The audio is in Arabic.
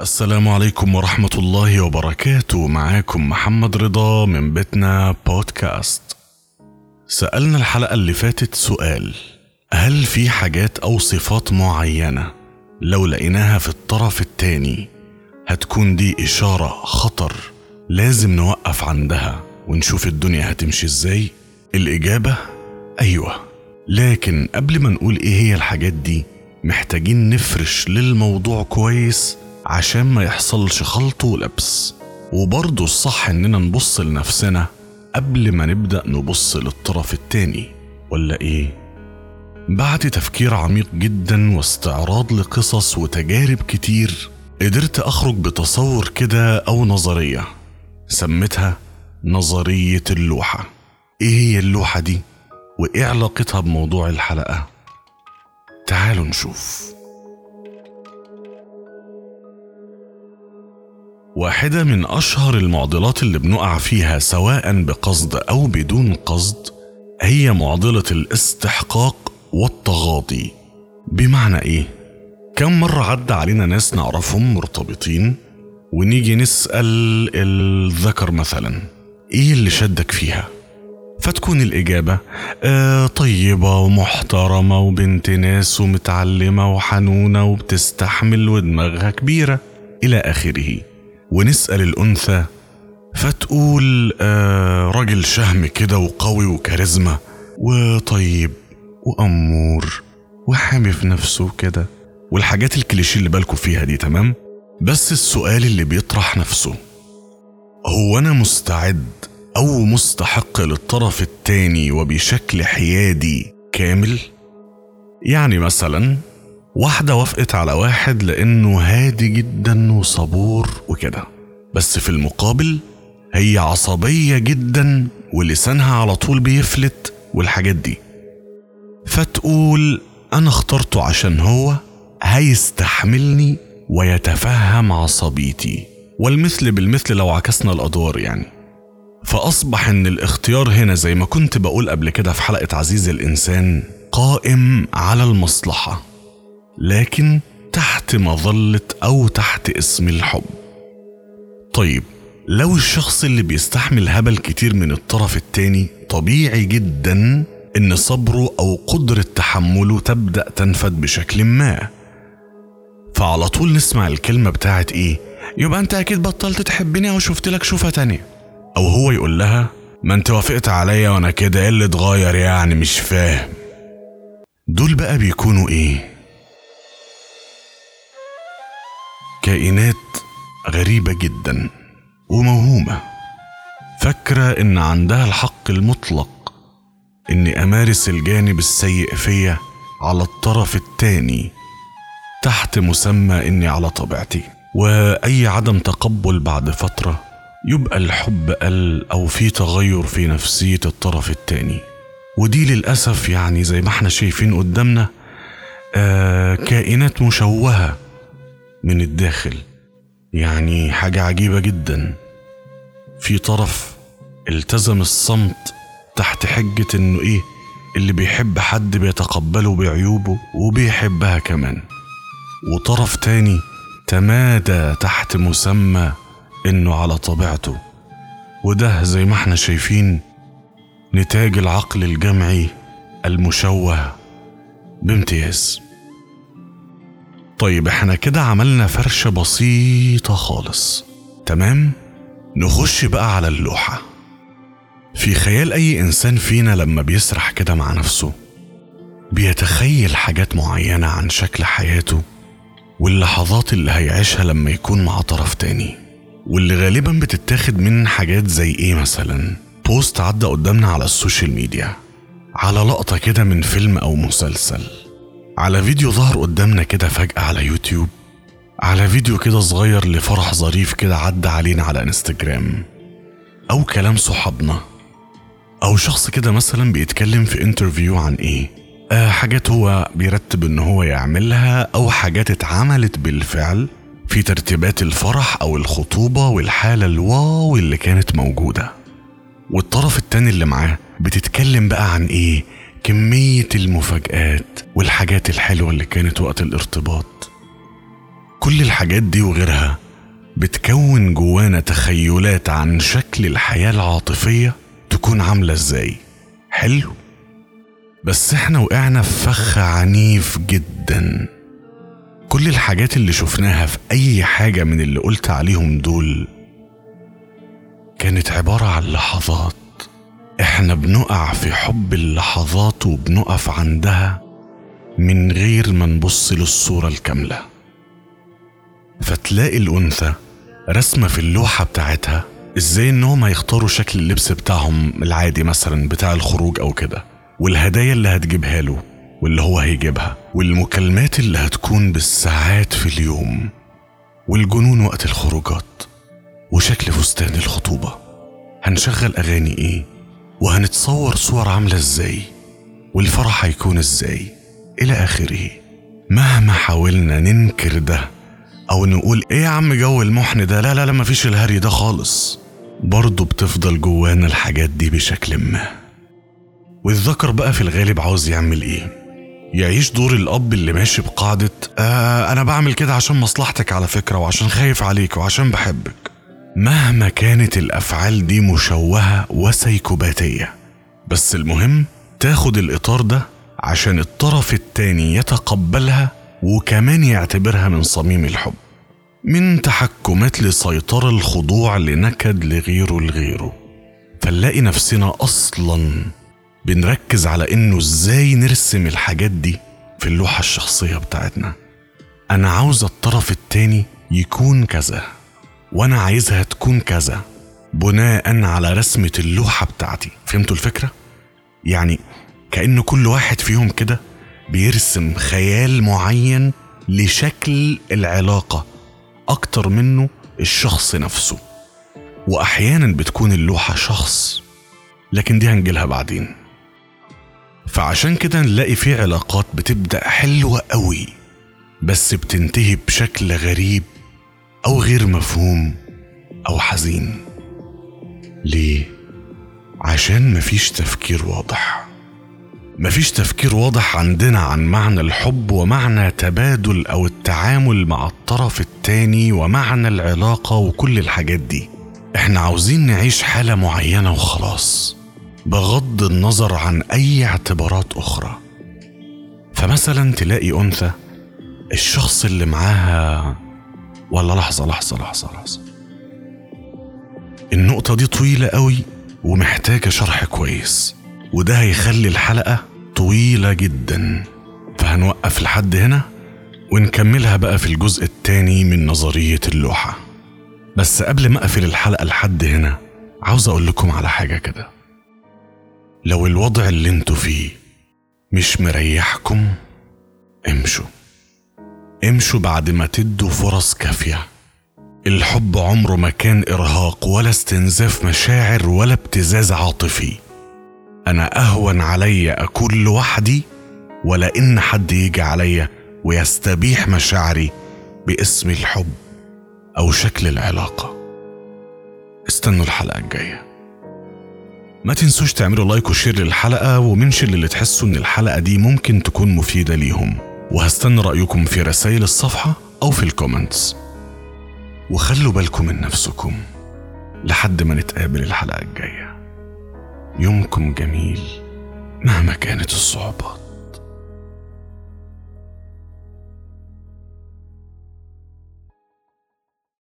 السلام عليكم ورحمة الله وبركاته. معاكم محمد رضا من بيتنا بودكاست. سألنا الحلقة اللي فاتت سؤال هل في حاجات أو صفات معينة لو لقيناها في الطرف التاني هتكون دي إشارة خطر لازم نوقف عندها ونشوف الدنيا هتمشي إزاي؟ الإجابة أيوة. لكن قبل ما نقول إيه هي الحاجات دي محتاجين نفرش للموضوع كويس عشان ما يحصلش خلط ولبس وبرضه الصح إننا نبص لنفسنا قبل ما نبدأ نبص للطرف التاني ولا إيه؟ بعد تفكير عميق جدا واستعراض لقصص وتجارب كتير قدرت أخرج بتصور كده أو نظرية سميتها نظرية اللوحة إيه هي اللوحة دي؟ وإيه علاقتها بموضوع الحلقة؟ تعالوا نشوف واحدة من أشهر المعضلات اللي بنقع فيها سواء بقصد أو بدون قصد هي معضلة الاستحقاق والتغاضي بمعنى إيه؟ كم مرة عدى علينا ناس نعرفهم مرتبطين ونيجي نسأل الذكر مثلا إيه اللي شدك فيها؟ فتكون الإجابة آه طيبة ومحترمة وبنت ناس ومتعلمة وحنونة وبتستحمل ودماغها كبيرة إلى آخره ونسأل الأنثى فتقول آه راجل شهم كده وقوي وكاريزما وطيب وأمور وحامي في نفسه كده والحاجات الكليشيه اللي بالكوا فيها دي تمام بس السؤال اللي بيطرح نفسه هو أنا مستعد أو مستحق للطرف التاني وبشكل حيادي كامل؟ يعني مثلا واحدة وافقت على واحد لأنه هادي جدا وصبور وكده. بس في المقابل هي عصبية جدا ولسانها على طول بيفلت والحاجات دي. فتقول أنا اخترته عشان هو هيستحملني ويتفهم عصبيتي. والمثل بالمثل لو عكسنا الأدوار يعني. فأصبح إن الاختيار هنا زي ما كنت بقول قبل كده في حلقة عزيز الإنسان قائم على المصلحة. لكن تحت مظلة أو تحت اسم الحب. طيب لو الشخص اللي بيستحمل هبل كتير من الطرف التاني طبيعي جدا إن صبره أو قدرة تحمله تبدأ تنفد بشكل ما. فعلى طول نسمع الكلمة بتاعت إيه؟ يبقى أنت أكيد بطلت تحبني أو شفت لك شوفة تانية. أو هو يقول لها ما أنت وافقت عليا وأنا كده إيه اللي اتغير يعني؟ مش فاهم. دول بقى بيكونوا إيه؟ كائنات غريبة جدا وموهومة. فاكرة إن عندها الحق المطلق إني أمارس الجانب السيء فيا على الطرف التاني تحت مسمى إني على طبيعتي. وأي عدم تقبل بعد فترة يبقى الحب قل أو في تغير في نفسية الطرف التاني. ودي للأسف يعني زي ما إحنا شايفين قدامنا آه كائنات مشوهة من الداخل. يعني حاجة عجيبة جدا. في طرف التزم الصمت تحت حجة إنه إيه اللي بيحب حد بيتقبله بعيوبه وبيحبها كمان. وطرف تاني تمادى تحت مسمى إنه على طبيعته. وده زي ما إحنا شايفين نتاج العقل الجمعي المشوه بامتياز. طيب إحنا كده عملنا فرشة بسيطة خالص. تمام؟ نخش بقى على اللوحة. في خيال أي إنسان فينا لما بيسرح كده مع نفسه بيتخيل حاجات معينة عن شكل حياته واللحظات اللي هيعيشها لما يكون مع طرف تاني واللي غالبا بتتاخد من حاجات زي إيه مثلا؟ post عدى قدامنا على ال social media على لقطة كده من فيلم أو مسلسل. على فيديو ظهر قدامنا كده فجأة على يوتيوب على فيديو كده صغير لفرح ظريف كده عدى علينا على انستجرام أو كلام صحابنا أو شخص كده مثلا بيتكلم في interview عن إيه آه حاجات هو بيرتب إن هو يعملها أو حاجات اتعملت بالفعل في ترتيبات الفرح أو الخطوبة والحالة ال wow اللي كانت موجودة. والطرف التاني اللي معاه بتتكلم بقى عن إيه كمية المفاجآت والحاجات الحلوة اللي كانت وقت الارتباط. كل الحاجات دي وغيرها بتكون جوانا تخيلات عن شكل الحياة العاطفية تكون عاملة إزاي. حلو. بس إحنا وقعنا في فخ عنيف جدا. كل الحاجات اللي شفناها في أي حاجة من اللي قلت عليهم دول كانت عبارة عن لحظات إحنا بنقع في حب اللحظات وبنقف عندها من غير ما نبص للصورة الكاملة. فتلاقي الأنثى رسمة في اللوحة بتاعتها إزاي انهم هيختاروا شكل اللبس بتاعهم العادي مثلا بتاع الخروج أو كده والهدايا اللي هتجيبها له واللي هو هيجيبها والمكالمات اللي هتكون بالساعات في اليوم والجنون وقت الخروجات وشكل فستان الخطوبة. هنشغل أغاني إيه؟ وهنتصور صور عاملة إزاي والفرح هيكون إزاي إلى آخره. مهما حاولنا ننكر ده أو نقول إيه يا عم جو المحن ده لا لا لا مفيش الهري ده خالص. برضه بتفضل جوانا الحاجات دي بشكل ما. والذكر بقى في الغالب عاوز يعمل إيه؟ يعيش دور الأب اللي ماشي بقاعدة آه أنا بعمل كده عشان مصلحتك على فكرة وعشان خايف عليك وعشان بحبك. مهما كانت الأفعال دي مشوهة وسيكوباتية بس المهم تاخد الإطار ده عشان الطرف التاني يتقبلها وكمان يعتبرها من صميم الحب من تحكمات لسيطرة الخضوع لنكد لغيره لغيره. فنلاقي نفسنا أصلا بنركز على إنه إزاي نرسم الحاجات دي في اللوحة الشخصية بتاعتنا. أنا عاوز الطرف التاني يكون كذا. وأنا عايزها تكون كذا بناء على رسمة اللوحة بتاعتي. فهمتوا الفكرة؟ يعني كأن كل واحد فيهم كده بيرسم خيال معين لشكل العلاقة أكتر منه الشخص نفسه. وأحيانا بتكون اللوحة شخص لكن دي هنجيلها بعدين. فعشان كده نلاقي في علاقات بتبدأ حلوة قوي بس بتنتهي بشكل غريب. أو غير مفهوم أو حزين. ليه؟ عشان مفيش تفكير واضح. مفيش تفكير واضح عندنا عن معنى الحب ومعنى تبادل أو التعامل مع الطرف التاني ومعنى العلاقة وكل الحاجات دي. إحنا عاوزين نعيش حالة معينة وخلاص بغض النظر عن أي اعتبارات أخرى. فمثلا تلاقي أنثى الشخص اللي معاها ولا لحظة لحظة لحظة لحظة. النقطة دي طويلة قوي ومحتاجة شرح كويس وده هيخلي الحلقة طويلة جدا. فهنوقف لحد هنا ونكملها بقى في الجزء التاني من نظرية اللوحة. بس قبل ما أقفل الحلقة لحد هنا عاوز أقول لكم على حاجة كده. لو الوضع اللي أنتوا فيه مش مريحكم امشوا. امشوا بعد ما تدوا فرص كافية. الحب عمره ما كان إرهاق ولا استنزاف مشاعر ولا ابتزاز عاطفي. أنا أهون علي أكون لوحدي ولا إن حد يجي عليا ويستبيح مشاعري باسم الحب أو شكل العلاقة. استنوا الحلقة الجاية. ما تنسوش تعملوا like و share للحلقة و mention اللي تحسوا إن الحلقة دي ممكن تكون مفيدة ليهم. وهستنى رأيكم في رسائل الصفحة أو في ال comments. وخلوا بالكم من نفسكم لحد ما نتقابل الحلقة الجاية. يومكم جميل مهما كانت الصعوبات.